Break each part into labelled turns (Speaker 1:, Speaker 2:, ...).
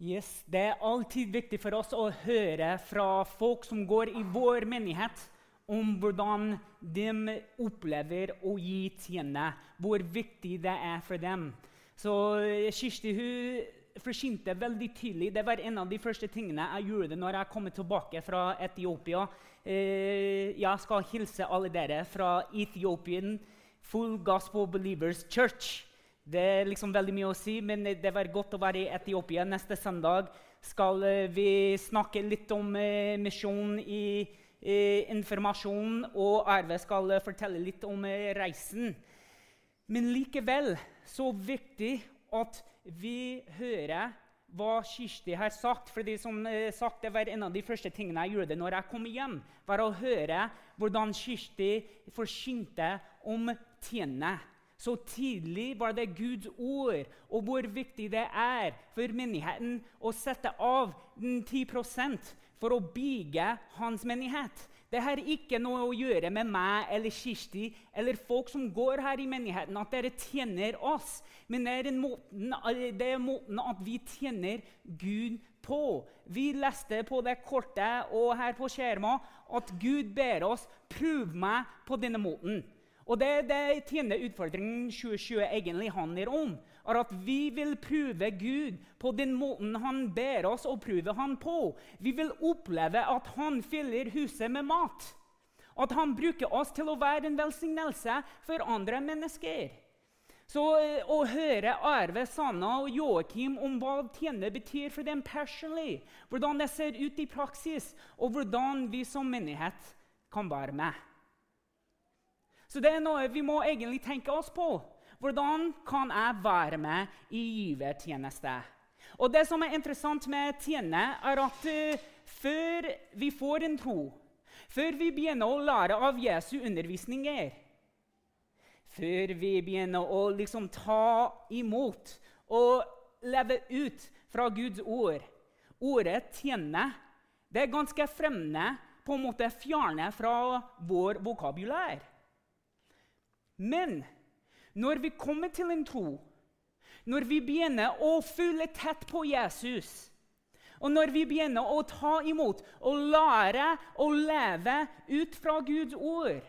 Speaker 1: Yes, Det er alltid viktig for oss å høre fra folk som går i vår menighet, om hvordan de opplever å gi tjene, hvor viktig det er for dem. Så eh, Kirsti hun forsynte veldig tidlig. Det var en av de første tingene jeg gjorde når jeg kom tilbake fra Etiopia. Eh, jeg skal hilse alle dere fra Ethiopian Full Gospel Believers Church. Det er liksom veldig mye å si, men det var godt å være i Etiopia. Neste søndag skal eh, vi snakke litt om eh, misjon i eh, informasjon, og Arve skal fortelle litt om reisen. Men likevel så viktig at vi hører hva Kirsti har sagt. fordi som eh, sagt, Det var en av de første tingene jeg gjorde når jeg kom hjem. var Å høre hvordan Kirsti forsynte om tjene. Så tidlig var det Guds ord, og hvor viktig det er for menigheten å sette av 10% for å bygge hans menighet. Det har ikke noe å gjøre med meg eller Kirsti eller folk som går her i menigheten, at dere tjener oss. Men det er, måten, det er måten at vi tjener Gud på. Vi leste på det kortet og her på skjermen at Gud ber oss prøve meg på denne måten. Og det, er det tjener utfordringen 2020 egentlig handler om. er At vi vil prøve Gud på den måten han ber oss å prøve han på. Vi vil oppleve at han fyller huset med mat. At han bruker oss til å være en velsignelse for andre mennesker. Så eh, Å høre Arve, Sanna og Joakim om hva tjener betyr for dem personlig, hvordan det ser ut i praksis, og hvordan vi som menighet kan være med. Så det er noe vi må egentlig tenke oss på. Hvordan kan jeg være med i givertjeneste? Og det som er interessant med tjene, er at uh, før vi får en tro, før vi begynner å lære av Jesu undervisninger, før vi begynner å liksom ta imot og leve ut fra Guds ord Ordet 'tjene' det er ganske fremmende, på en måte fjerne fra vår vokabulær. Men når vi kommer til en tro, når vi begynner å følge tett på Jesus, og når vi begynner å ta imot og lære å leve ut fra Guds ord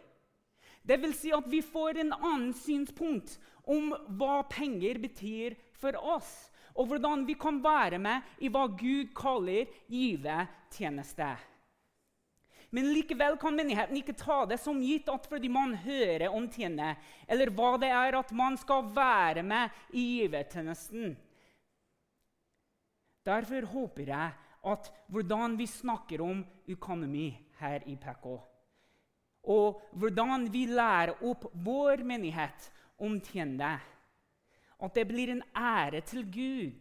Speaker 1: Det vil si at vi får en annen synspunkt om hva penger betyr for oss, og hvordan vi kan være med i hva Gud kaller givertjeneste. Men likevel kan menigheten ikke ta det som gitt at fordi man hører om tjene, eller hva det er at man skal være med i givertjenesten. Derfor håper jeg at hvordan vi snakker om økonomi her i PK, og hvordan vi lærer opp vår menighet om tjene, at det blir en ære til Gud,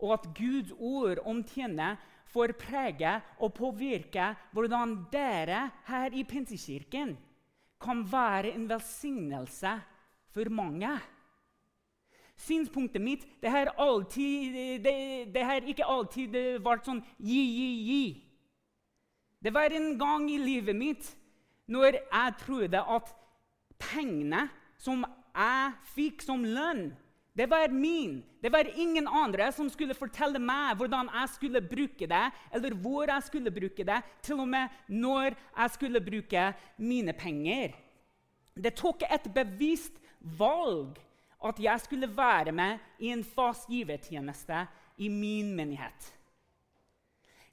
Speaker 1: og at Guds ord om tjene får prege og påvirke hvordan dere her i Pinsekirken kan være en velsignelse for mange. Synspunktet mitt det har, ikke alltid vært sånn gi, gi, gi. Det var en gang i livet mitt når jeg trodde at pengene som jeg fikk som lønn det var min. Det var ingen andre som skulle fortelle meg hvordan jeg skulle bruke det, eller hvor jeg skulle bruke det, til og med når jeg skulle bruke mine penger. Det tok et bevisst valg at jeg skulle være med i en fast givertjeneste i min menighet.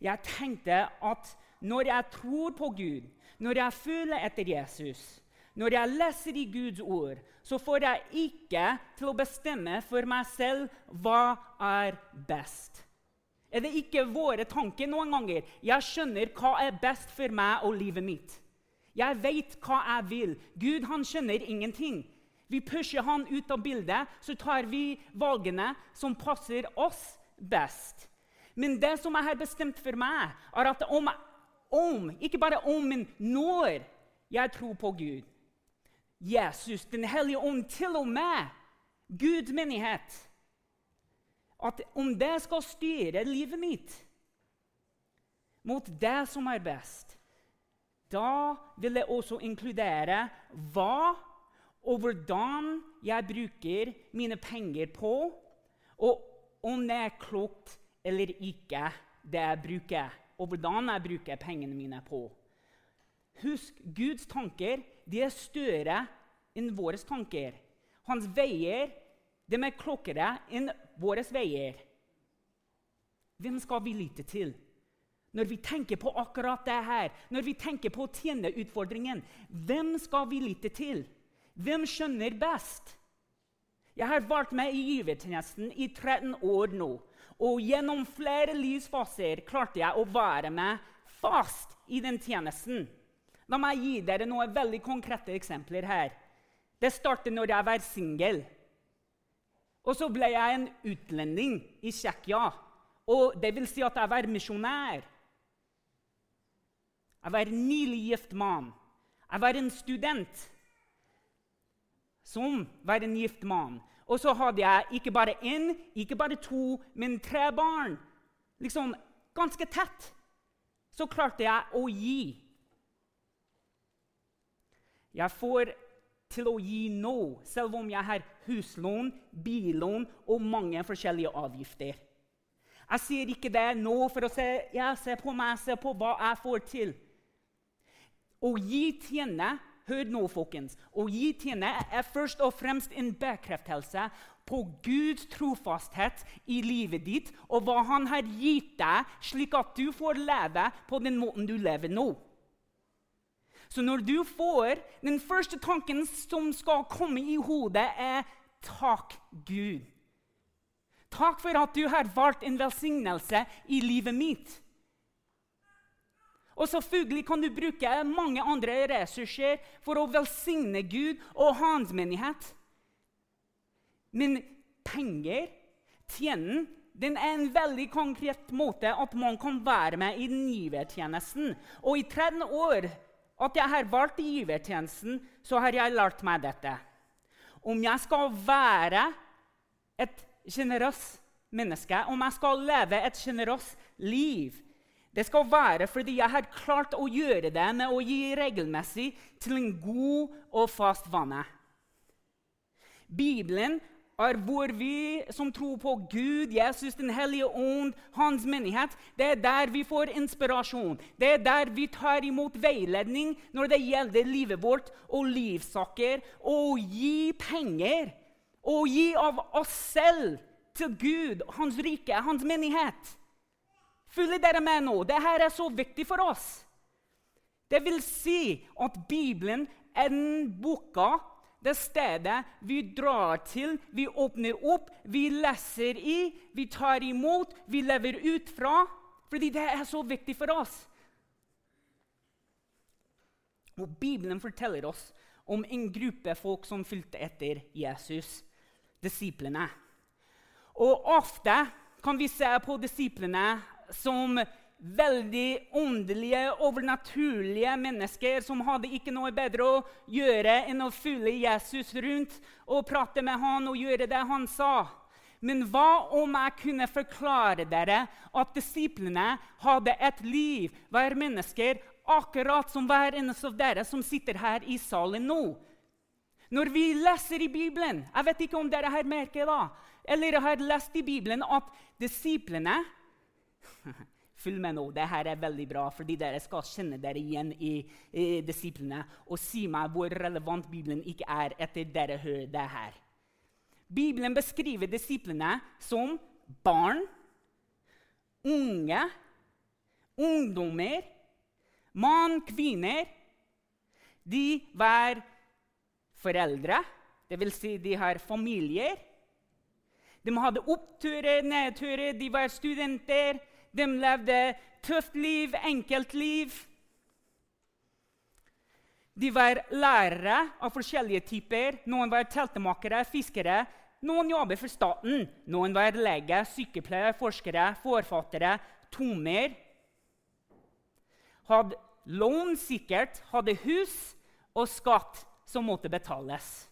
Speaker 1: Jeg tenkte at når jeg tror på Gud, når jeg føler etter Jesus, når jeg leser i Guds ord, så får jeg ikke til å bestemme for meg selv hva er best. Er det ikke våre tanker noen ganger? Jeg skjønner hva er best for meg og livet mitt. Jeg vet hva jeg vil. Gud han skjønner ingenting. Vi pusher han ut av bildet, så tar vi valgene som passer oss best. Men det som jeg har bestemt for meg, er at om, om ikke bare om, men når jeg tror på Gud Jesus, Den hellige ånd, til og med Guds menighet At om det skal styre livet mitt mot det som er best, da vil det også inkludere hva og hvordan jeg bruker mine penger på, og om det er klokt eller ikke det jeg bruker, og hvordan jeg bruker pengene mine på. Husk, Guds tanker de er større enn våre tanker. Hans veier de er klokkere enn våre veier. Hvem skal vi lytte til? Når vi tenker på akkurat det her, når vi tenker på tjenerutfordringen, hvem skal vi lytte til? Hvem skjønner best? Jeg har vært med i givertjenesten i 13 år nå. Og gjennom flere livsfaser klarte jeg å være med fast i den tjenesten. La meg gi dere noen veldig konkrete eksempler her. Det startet når jeg var singel. Og så ble jeg en utlending i Tsjekkia. Og det vil si at jeg var misjonær. Jeg var nylig gift mann. Jeg var en student som var en gift mann. Og så hadde jeg ikke bare én, ikke bare to, men tre barn. Liksom ganske tett. Så klarte jeg å gi. Jeg får til å gi nå, selv om jeg har huslån, billån og mange forskjellige avgifter. Jeg sier ikke det nå for å se, jeg ser på meg, se på hva jeg får til. Å gi tjene Hør nå, folkens. Å gi tjene er først og fremst en bekreftelse på Guds trofasthet i livet ditt og hva Han har gitt deg, slik at du får leve på den måten du lever nå. Så når du får Den første tanken som skal komme i hodet, er 'Takk, Gud'. Takk for at du har valgt en velsignelse i livet mitt. Og selvfølgelig kan du bruke mange andre ressurser for å velsigne Gud og hans menighet. Men penger, tjenen, den er en veldig konkret måte at man kan være med i den givertjenesten. Og i 13 år at jeg har valgt givertjenesten, så har jeg lært meg dette. Om jeg skal være et sjenerøst menneske, om jeg skal leve et sjenerøst liv, det skal være fordi jeg har klart å gjøre det med å gi regelmessig til en god og fast vane. Bibelen er hvor vi som tror på Gud, Jesus, Den hellige ånd, Hans menighet, det er der vi får inspirasjon. Det er der vi tar imot veiledning når det gjelder livet vårt og livssaker. Og gi penger og gi av oss selv til Gud, Hans rike, Hans menighet. Følger dere med nå? Dette er så viktig for oss. Det vil si at Bibelen er den boka, det stedet vi drar til, vi åpner opp, vi leser i, vi tar imot, vi lever ut fra. Fordi det er så viktig for oss. Og Bibelen forteller oss om en gruppe folk som fulgte etter Jesus, disiplene. Og ofte kan vi se på disiplene som veldig åndelige, overnaturlige mennesker som hadde ikke noe bedre å gjøre enn å følge Jesus rundt og prate med han og gjøre det han sa. Men hva om jeg kunne forklare dere at disiplene hadde et liv, hver mennesker, akkurat som hver eneste av dere som sitter her i salen nå? Når vi leser i Bibelen Jeg vet ikke om dere har merket da, eller har lest i Bibelen at disiplene Følg med nå. Dette er veldig bra, fordi dere skal kjenne dere igjen i, i disiplene. Og si meg hvor relevant Bibelen ikke er etter dere hører det her. Bibelen beskriver disiplene som barn, unge, ungdommer, mann, kvinner. De var foreldre, dvs. Si de har familier. De hadde oppturer, nedturer, de var studenter. De levde tøft liv, enkelt liv. De var lærere av forskjellige typer. Noen var teltmakere, fiskere. Noen jobber for staten. Noen var lege, sykepleier, forskere, forfattere, tommer. Hadde lån sikkert, hadde hus og skatt som måtte betales.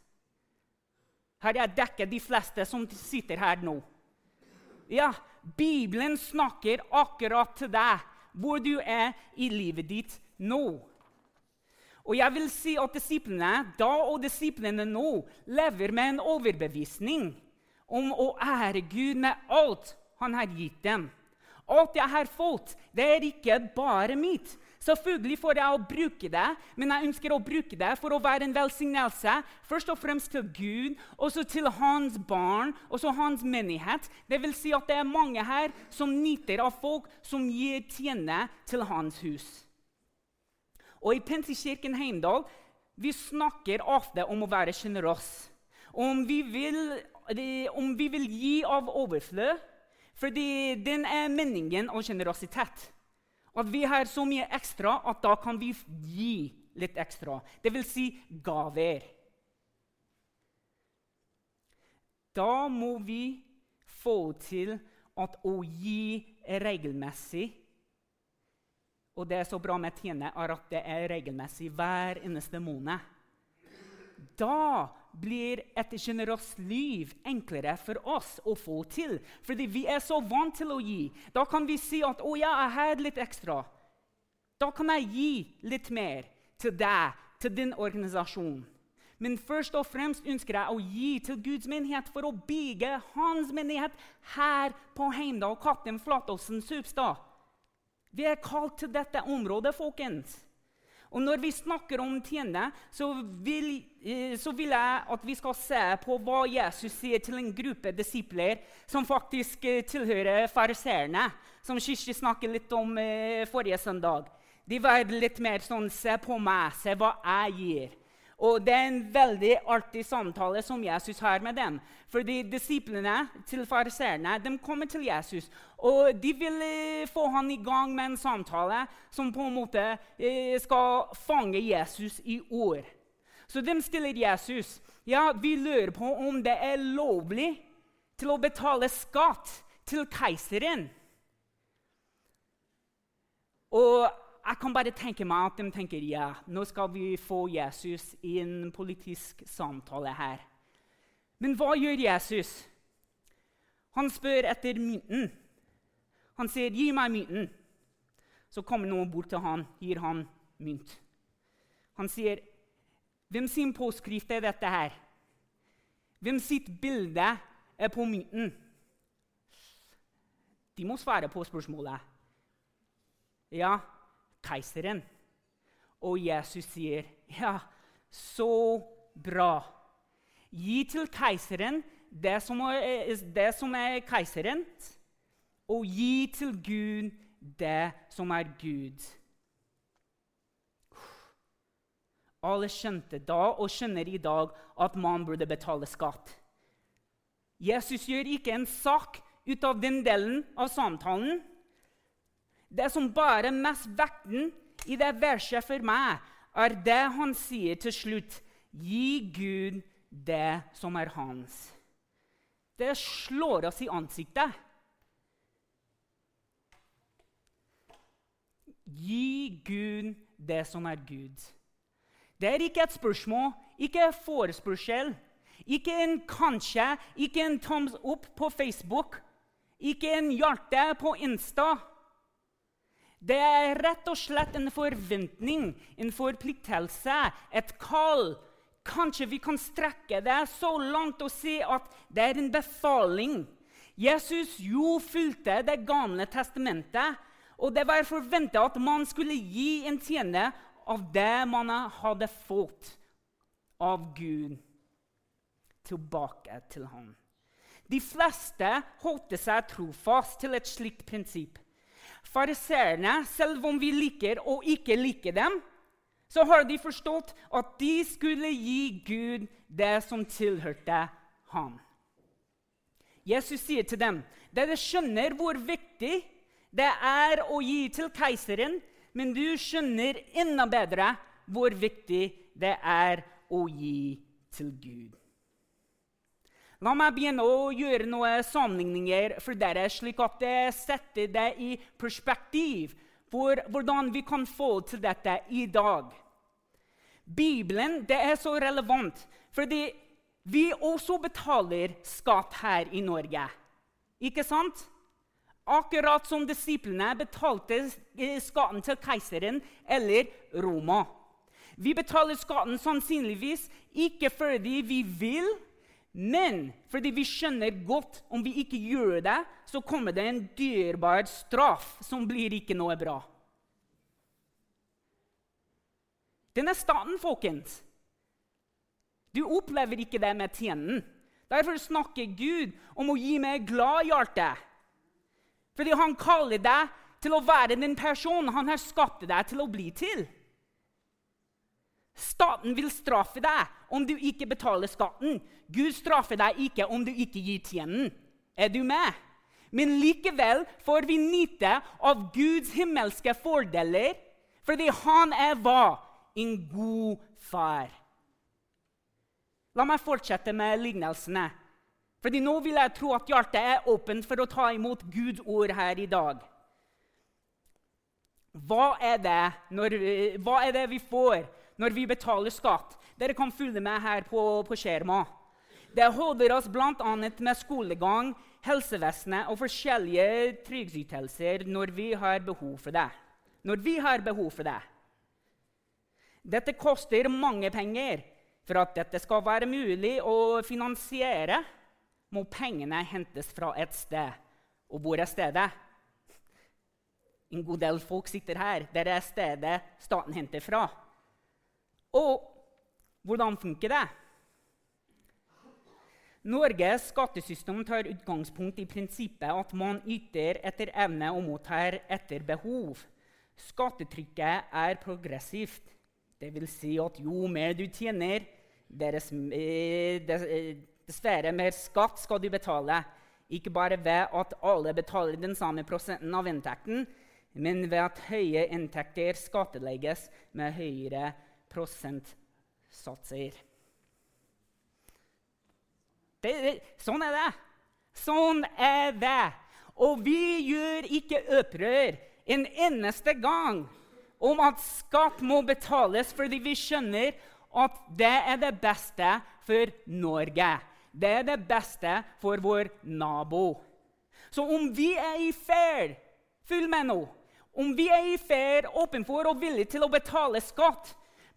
Speaker 1: Her jeg dekket de fleste som sitter her nå? Ja, Bibelen snakker akkurat til deg hvor du er i livet ditt nå. Og jeg vil si at disiplene da og disiplene nå lever med en overbevisning om å ære Gud med alt han har gitt dem. Alt jeg har fått, det er ikke bare mitt. Selvfølgelig får jeg å bruke det, men jeg ønsker å bruke det for å være en velsignelse. Først og fremst til Gud, og så til hans barn og så hans menighet. Det vil si at det er mange her som nyter av folk som gir tjene til hans hus. Og I Pentekirken Heimdal vi snakker ofte om å være sjenerøs. Om, om vi vil gi av overflod, fordi den er meningen av generøsitet. At vi har så mye ekstra at da kan vi gi litt ekstra. Det vil si gaver. Da må vi få til at å gi regelmessig Og det er så bra med tjene, er at det er regelmessig hver eneste måned. Da blir et sjenerøst liv enklere for oss å få til. Fordi vi er så vant til å gi. Da kan vi si at 'Å jeg her litt ekstra'. Da kan jeg gi litt mer til deg, til din organisasjon. Men først og fremst ønsker jeg å gi til Guds menighet for å bygge hans menighet her på Heimdal, Katten, Flatåsen, Supstad. Vi er kalt til dette området, folkens. Og når vi snakker om tjene, så vil, eh, så vil, jeg at vi skal se på hva Jesus sier til en gruppe disipler som faktisk eh, tilhører fariseerne, som Kirsti snakket litt om eh, forrige søndag. De var litt mer sånn Se på meg, se hva jeg gir. Og Det er en veldig artig samtale som Jesus har med dem. Fordi Disiplene til fariseerne kommer til Jesus og de vil eh, få han i gang med en samtale som på en måte eh, skal fange Jesus i ord. Så de stiller Jesus ja, vi lurer på om det er lovlig til å betale skatt til keiseren. Og jeg kan bare tenke meg at de tenker ja, nå skal vi få Jesus i en politisk samtale her. Men hva gjør Jesus? Han spør etter mynten. Han sier, 'Gi meg mynten.' Så kommer noen bort til han, gir han mynt. Han sier, 'Hvem sin påskrift er dette her?' Hvem sitt bilde er på mynten? De må svare på spørsmålet. Ja, keiseren. Og Jesus sier, 'Ja, så bra. Gi til keiseren det som er, det som er keiserens, og gi til Gud det som er Gud. Alle skjønte da og skjønner i dag at man burde betale skatt. Jesus gjør ikke en sak ut av den delen av samtalen. Det som bare mest vekten i det verset for meg, er det han sier til slutt. Gi Gud det som er hans. Det slår oss i ansiktet. Gi Gud det som er Gud. Det er ikke et spørsmål, ikke forespørsel, ikke en kanskje, ikke en thumbs up på Facebook, ikke en hjerte på Insta. Det er rett og slett en forventning, en forpliktelse, et kall. Kanskje vi kan strekke det så langt og si at det er en befaling. Jesus jo fulgte Det gamle testamentet, og det var forventa at man skulle gi en tjene av det man hadde fått av Gud, tilbake til ham. De fleste holdt seg trofast til et slikt prinsipp. Fariseerne, selv om vi liker og ikke liker dem, så har de forstått at de skulle gi Gud det som tilhørte ham. Jesus sier til dem, dere skjønner hvor viktig det er å gi til keiseren, men du skjønner enda bedre hvor viktig det er å gi til Gud. La meg begynne å gjøre noen sammenligninger for dere, slik at det setter det i perspektiv for hvordan vi kan få til dette i dag. Bibelen det er så relevant fordi vi også betaler skatt her i Norge. Ikke sant? Akkurat som disiplene betalte eh, skatten til keiseren eller Roma. Vi betaler skatten sannsynligvis ikke fordi vi vil, Men fordi vi skjønner godt om vi ikke gjør det, så kommer det en dyrebar straff som blir ikke noe bra. Den er staten, folkens. Du opplever ikke det med tjenen. Derfor snakker Gud om å gi meg glad hjerte. Fordi han kaller deg til å være den personen han har skapt deg til å bli til. Staten vil straffe deg om du ikke betaler skatten. Gud straffer deg ikke om du ikke gir tjenen. Er du med? Men likevel får vi nyte av Guds himmelske fordeler fordi han er hva? En god far. La meg fortsette med lignelsene. Fordi nå vil jeg tro at hjertet er åpent for å ta imot Guds ord her i dag. Hva er det, når, hva er det vi får når vi betaler skatt? Dere kan følge med her på, på skjermen. Det holder oss bl.a. med skolegang, helsevesenet og forskjellige trygdeytelser når vi har behov for det. Når vi har behov for det. Dette koster mange penger. For at dette skal være mulig å finansiere, må pengene hentes fra et sted. Og hvor er stedet? En god del folk sitter her. Det er stedet staten henter fra. Og hvordan funker det? Norges skattesystem tar utgangspunkt i prinsippet at man yter etter evne og mottar etter behov. Skattetrykket er progressivt. Det vil si at jo mer du tjener, deres, eh, eh, dessverre mer skatt skal du betale. Ikke bare ved at alle betaler den samme prosenten av inntekten, men ved at høye inntekter skattlegges med høyere prosentsatser. Det, det, sånn er det. Sånn er det. Og vi gjør ikke opprør en eneste gang om at skatt må betales fordi vi skjønner at det er det beste for Norge. Det er det beste for vår nabo. Så om vi er i ferd Følg med nå. Om vi er i ferd, åpen for og villige til å betale skatt,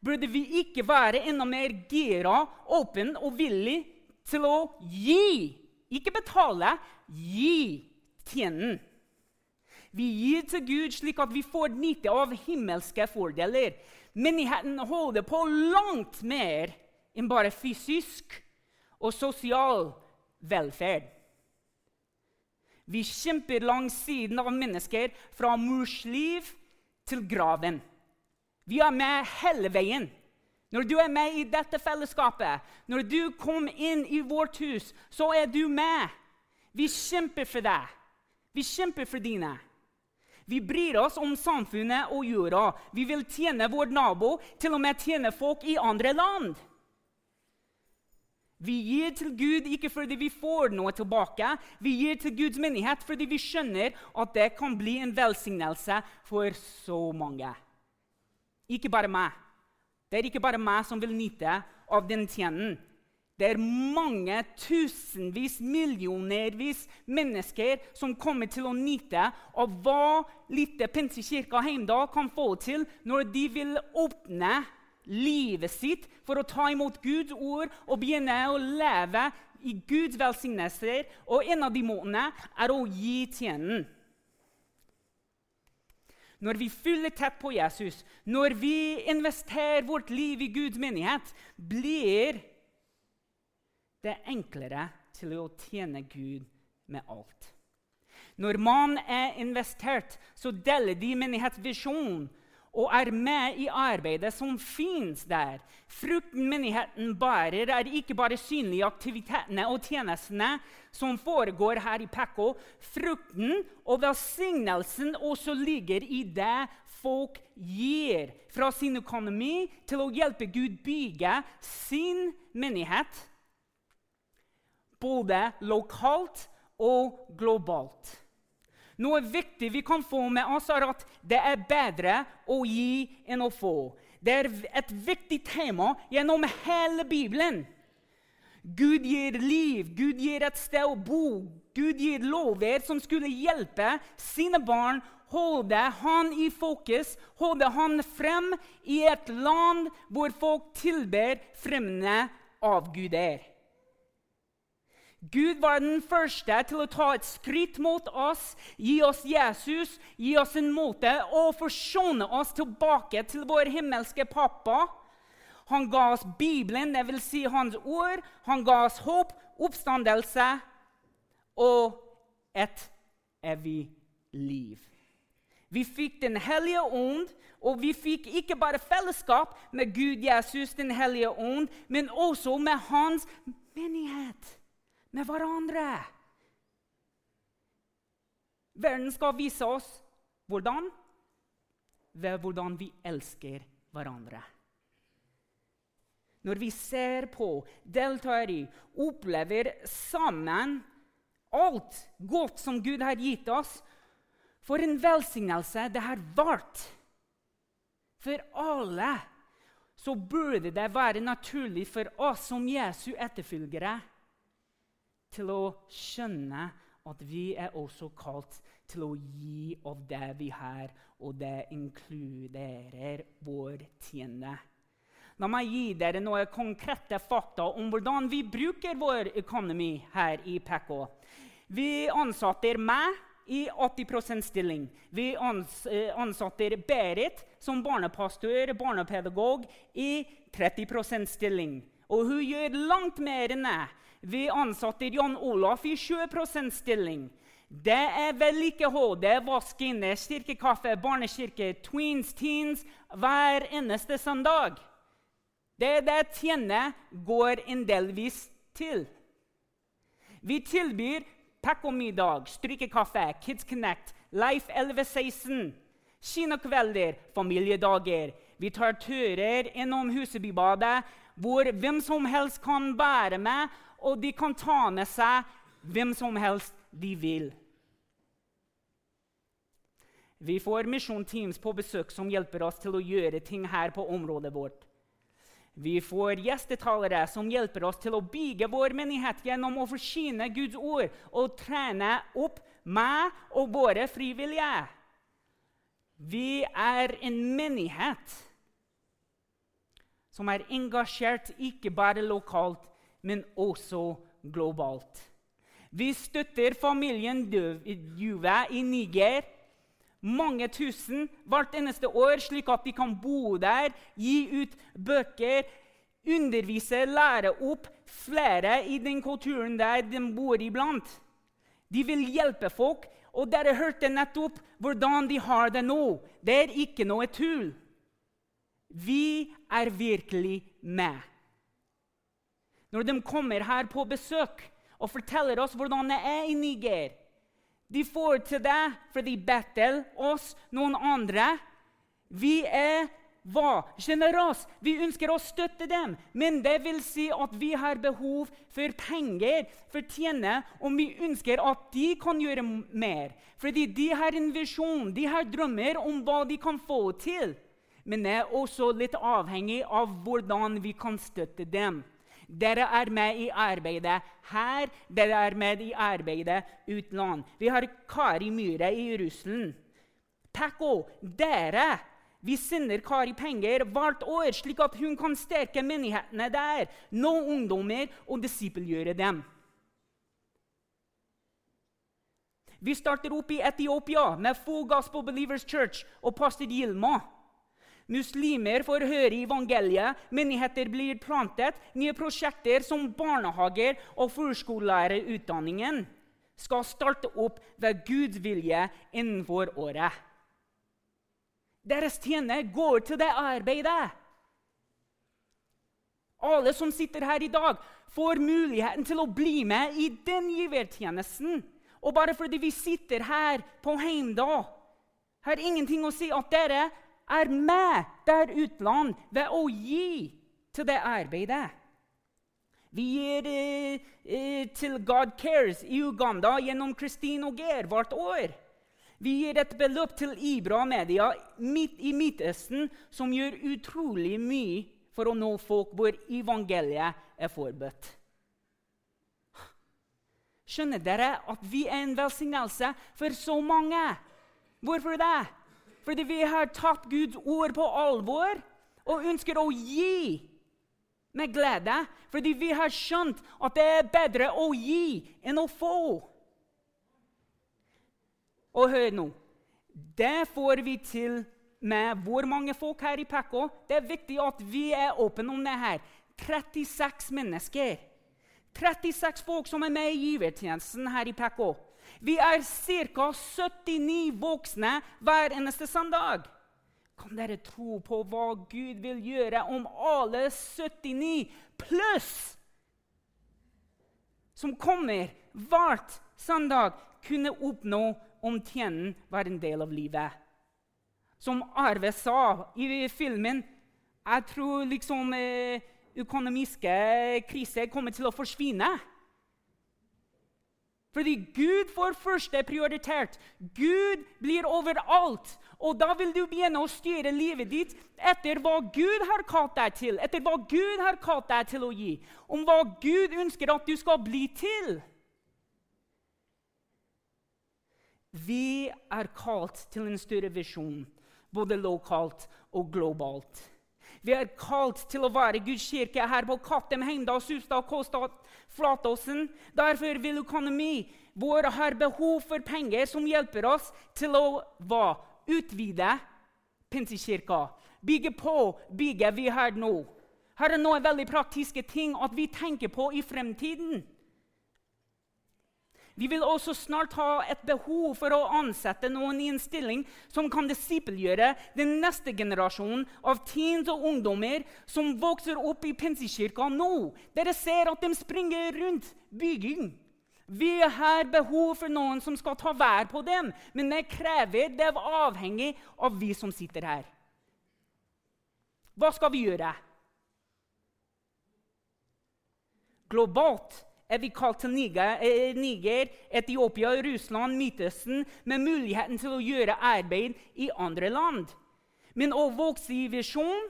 Speaker 1: burde vi ikke være enda mer gira, åpen og villig til å gi. Ikke betale, gi tjenen. Vi gir til Gud slik at vi får nyte av himmelske fordeler. Menigheten holder på langt mer enn bare fysisk og sosial velferd. Vi kjemper langs siden av mennesker fra mors liv til graven. Vi er med hele veien. Når du er med i dette fellesskapet, når du kom inn i vårt hus, så er du med. Vi kjemper for deg. Vi kjemper for dine. Vi bryr oss om samfunnet og jorda. Vi vil tjene vår nabo, til og med tjene folk i andre land. Vi gir til Gud ikke fordi vi får noe tilbake. Vi gir til Guds menighet fordi vi skjønner at det kan bli en velsignelse for så mange. Ikke bare meg. Det er ikke bare meg som vil nyte av den tjenen. Det er mange tusenvis, millionervis mennesker som kommer til å nyte av hva lille Pinsekirka Heimdal kan få til når de vil åpne livet sitt for å ta imot Guds ord og begynne å leve i Guds velsignelser. Og en av de måtene er å gi tjenen. Når vi fyller tett på Jesus, når vi investerer vårt liv i Guds menighet, blir det er enklere til å tjene Gud med alt. Når man er investert, så deler de menighetsvisjonen og er med i arbeidet som fins der. Frukten menigheten bærer, er ikke bare synlig i aktivitetene og tjenestene som foregår her i Pekko. Frukten og velsignelsen også ligger i det folk gir fra sin økonomi til å hjelpe Gud bygge sin menighet både lokalt og globalt. Noe viktig vi kan få med oss, er at det er bedre å gi enn å få. Det er et viktig tema gjennom hele Bibelen. Gud gir liv, Gud gir et sted å bo. Gud gir lover som skulle hjelpe sine barn holde han i fokus, holde han frem i et land hvor folk tilber fremmede avguder. Gud var den første til å ta et skritt mot oss, gi oss Jesus, gi oss en måte å forsone oss tilbake til vår himmelske pappa. Han ga oss Bibelen, dvs. Si hans ord. Han ga oss håp, oppstandelse og et evig liv. Vi fikk Den hellige ånd, og vi fikk ikke bare fellesskap med Gud Jesus, Den hellige ånd, men også med hans menighet med hverandre. Verden skal vise oss hvordan? Ved hvordan vi elsker hverandre. Når vi ser på, deltar i, opplever sammen alt godt som Gud har gitt oss, for en velsignelse det har vært for alle, så burde det være naturlig for oss som Jesu etterfølgere til å skjønne at vi er også kalt til å gi av det vi har, og det inkluderer vår tiende. La meg gi dere noen konkrete fakta om hvordan vi bruker vår økonomi her i PECO. Vi ansetter meg i 80 stilling. Vi eh, ansetter Berit som barnepastor, barnepedagog, i 30 stilling. Og hun gjør langt mer enn det. Vi ansatte Jan Olaf i 20% stilling. Det er vedlikehold, det er vasking, det er styrkekaffe, barnekirke, tweens, teens hver eneste søndag. Det er det tjene går en delvis til. Vi tilbyr middag, strykekaffe, Kids Connect, Life 1116, kinokvelder, familiedager. Vi tar turer innom Husebybadet, hvor hvem som helst kan være med, og de kan ta med seg hvem som helst de vil. Vi får misjonteams på besøk som hjelper oss til å gjøre ting her på området vårt. Vi får gjestetalere som hjelper oss til å bygge vår menighet gjennom å forsyne Guds ord og trene opp meg og våre frivillige. Vi er en menighet som er engasjert ikke bare lokalt, men også globalt. Vi støtter familien Juve i Niger mange tusen hvert eneste år, slik at de kan bo der, gi ut bøker, undervise, lære opp flere i den kulturen der de bor iblant. De vil hjelpe folk, og dere hørte nettopp hvordan de har det nå. Det er ikke noe tull. Vi er virkelig med. Når de kommer her på besøk og forteller oss hvordan det er i Niger De får til det fordi Bettel, oss, noen andre Vi er hva? Generøse. Vi ønsker å støtte dem. Men det vil si at vi har behov for penger for å tjene og vi ønsker at de kan gjøre mer. Fordi de har en visjon, de har drømmer om hva de kan få til. Men det er også litt avhengig av hvordan vi kan støtte dem. Dere er med i arbeidet her, dere er med i arbeidet utenland. Vi har Kari Myhre i Russland. Pekko, dere vi sender Kari penger hvert år, slik at hun kan sterke menighetene der, nå ungdommer og disippelgjøre dem. Vi starter opp i Etiopia med Full Gospel Believers Church og pastor Gilma. Muslimer får høre evangeliet, menigheter blir plantet, nye prosjekter som barnehager og førskolelærerutdanningen skal starte opp ved Guds vilje innenfor året. Deres tjener går til det arbeidet. Alle som sitter her i dag, får muligheten til å bli med i den givertjenesten. Og bare fordi vi sitter her på Heimdal, har ingenting å si at dere er med der utland ved å gi til det arbeidet. Vi gir eh, eh, til God Cares i Uganda gjennom Christine og Geir hvert år. Vi gir et beløp til Ibra Media midt i Midtøsten, som gjør utrolig mye for å nå folk hvor evangeliet er forbudt. Skjønner dere at vi er en velsignelse for så mange? Hvorfor det? Fordi vi har tatt Guds ord på alvor og ønsker å gi med glede, fordi vi har skjønt at det er bedre å gi enn å få. Og hør nå Det får vi til med hvor mange folk her i Pekko. Det er viktig at vi er åpne om det her. 36 mennesker. 36 folk som er med i givertjenesten her i Pekko. Vi er ca. 79 voksne hver eneste søndag. Kan dere tro på hva Gud vil gjøre om alle 79 pluss som kommer hvert søndag, kunne oppnå om tjenen var en del av livet? Som Arve sa i filmen Jeg tror liksom eh, økonomiske kriser kommer til å forsvinne. Fordi Gud får første prioritert. Gud blir overalt. Og da vil du begynne å styre livet ditt etter hva Gud har kalt deg til, etter hva Gud har kalt deg til å gi, om hva Gud ønsker at du skal bli til. Vi er kalt til en større visjon, både lokalt og globalt. Vi er kalt til å være Guds kirke her på Kattem, Heimdal, Sustad, Kåstad, Flatåsen. Derfor vil økonomi vår ha behov for penger som hjelper oss til å hva? utvide Pinsekirka. Bygge på bygget vi har nå. Her er noen veldig praktiske ting at vi tenker på i fremtiden. Vi vil også snart ha et behov for å ansette noen i en stilling som kan disippelgjøre den neste generasjonen av teens og ungdommer som vokser opp i Pinsekirka nå. Dere ser at de springer rundt bygging. Vi har behov for noen som skal ta vær på dem, men det krever det er avhengig av vi som sitter her. Hva skal vi gjøre? Globalt er vi kalt til Niger, eh, Niger, Etiopia, Russland, Midtøsten med muligheten til å gjøre arbeid i andre land. Men å vokse i visjon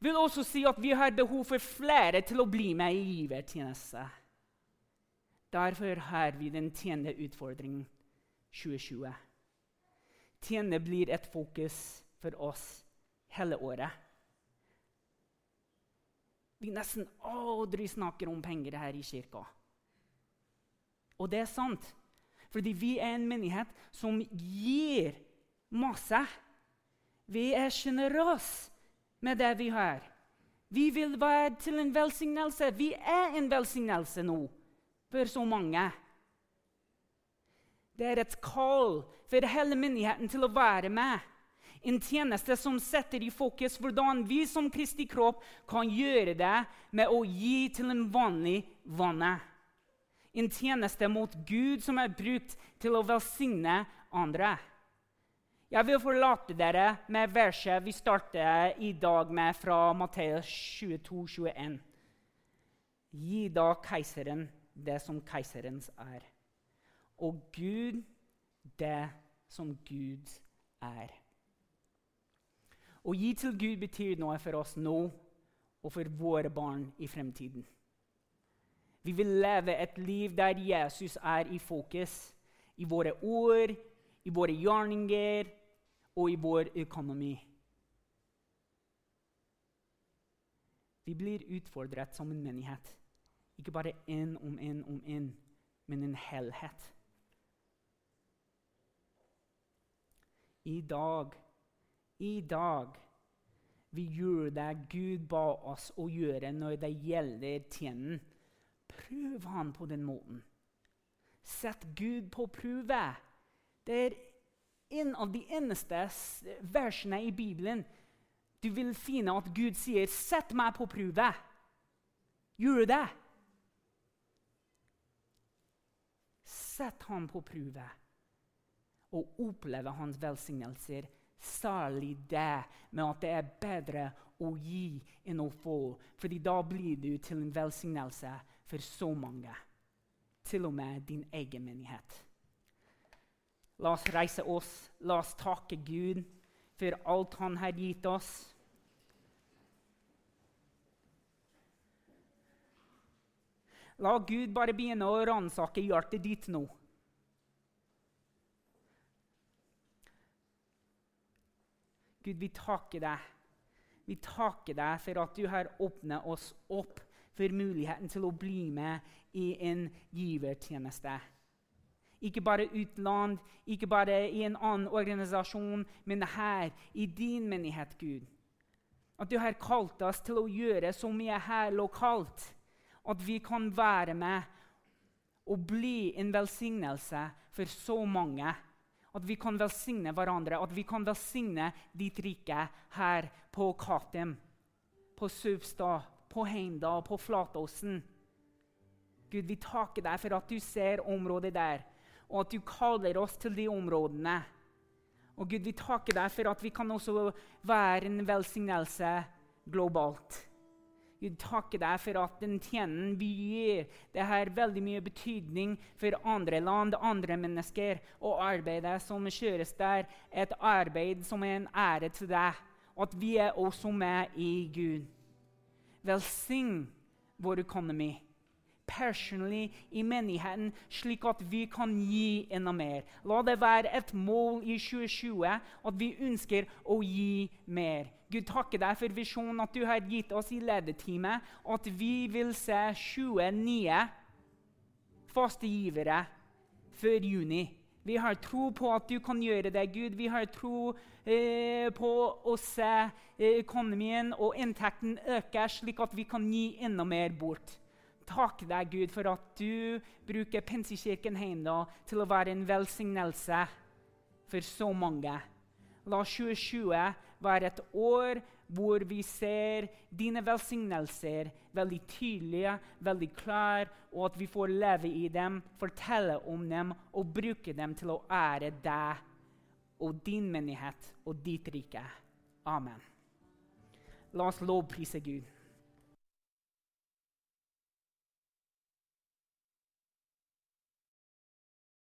Speaker 1: vil også si at vi har behov for flere til å bli med i givertjeneste. Derfor har vi den tjenende utfordringen 2020. Tiende blir et fokus for oss hele året. Vi nesten aldri snakker om penger her i kirka. Og det er sant. Fordi vi er en menighet som gir masse. Vi er sjenerøse med det vi har. Vi vil være til en velsignelse. Vi er en velsignelse nå for så mange. Det er et kall for hele menigheten til å være med. En tjeneste som setter i fokus hvordan vi som Kristi kropp kan gjøre det med å gi til en vanlig vanne en tjeneste mot Gud som er brukt til å velsigne andre. Jeg vil forlate dere med verset vi starter i dag med fra Matteus 22, 21. Gi da keiseren det som keiserens er, og Gud det som Gud er. Å gi til Gud betyr noe for oss nå og for våre barn i fremtiden. Vi vil leve et liv der Jesus er i fokus. I våre ord, i våre gjerninger og i vår økonomi. Vi blir utfordret som en menighet. Ikke bare én om én om én, men en helhet. I dag, i dag vi gjør det Gud ba oss å gjøre når det gjelder tjenesten. Prøv han på den måten. Sett Gud på prøve. Det er en av de eneste versene i Bibelen du vil finne at Gud sier 'Sett meg på prøve'. Gjør det. Sett ham på prøve og oppleve hans velsignelser. Særlig det med at det er bedre å gi enn å få. Fordi da blir du til en velsignelse for så mange. Til og med din egen menighet. La oss reise oss. La oss takke Gud for alt Han har gitt oss. La Gud bare begynne å ransake hjertet ditt nå. Gud, vi takker deg. Vi takker deg for at du har åpnet oss opp for muligheten til å bli med i en givertjeneste. Ikke bare utland, ikke bare i en annen organisasjon, men her, i din menighet, Gud. At du har kalt oss til å gjøre så mye her lokalt. At vi kan være med og bli en velsignelse for så mange. At vi kan velsigne hverandre, at vi kan velsigne ditt rike her på Katem, på Substad, på Heimdal, på Flatåsen. Gud, vi takker deg for at du ser området der, og at du kaller oss til de områdene. Og Gud, vi takker deg for at vi kan også være en velsignelse globalt. Gud, takker deg for at den tjenen vi gir, det har veldig mye betydning for andre land, andre mennesker. Og arbeidet som kjøres der, er et arbeid som er en ære til deg. Og at vi er også med i Gud. Velsign vår økonomi personally i menigheten, slik at vi kan gi enda mer. La det være et mål i 2020 at vi ønsker å gi mer. Gud, takker deg for visjonen at du har gitt oss i lederteamet, at vi vil se 29 faste givere før juni. Vi har tro på at du kan gjøre det, Gud. Vi har tro eh, på å se eh, økonomien og inntekten øke, slik at vi kan gi enda mer bort Takk deg, Gud, for at du bruker Pinsekirken Heimdal til å være en velsignelse for så mange. La 2020 være et år hvor vi ser dine velsignelser veldig tydelige, veldig klare, og at vi får leve i dem, fortelle om dem og bruke dem til å ære deg og din menighet og ditt rike. Amen. La oss lovprise Gud.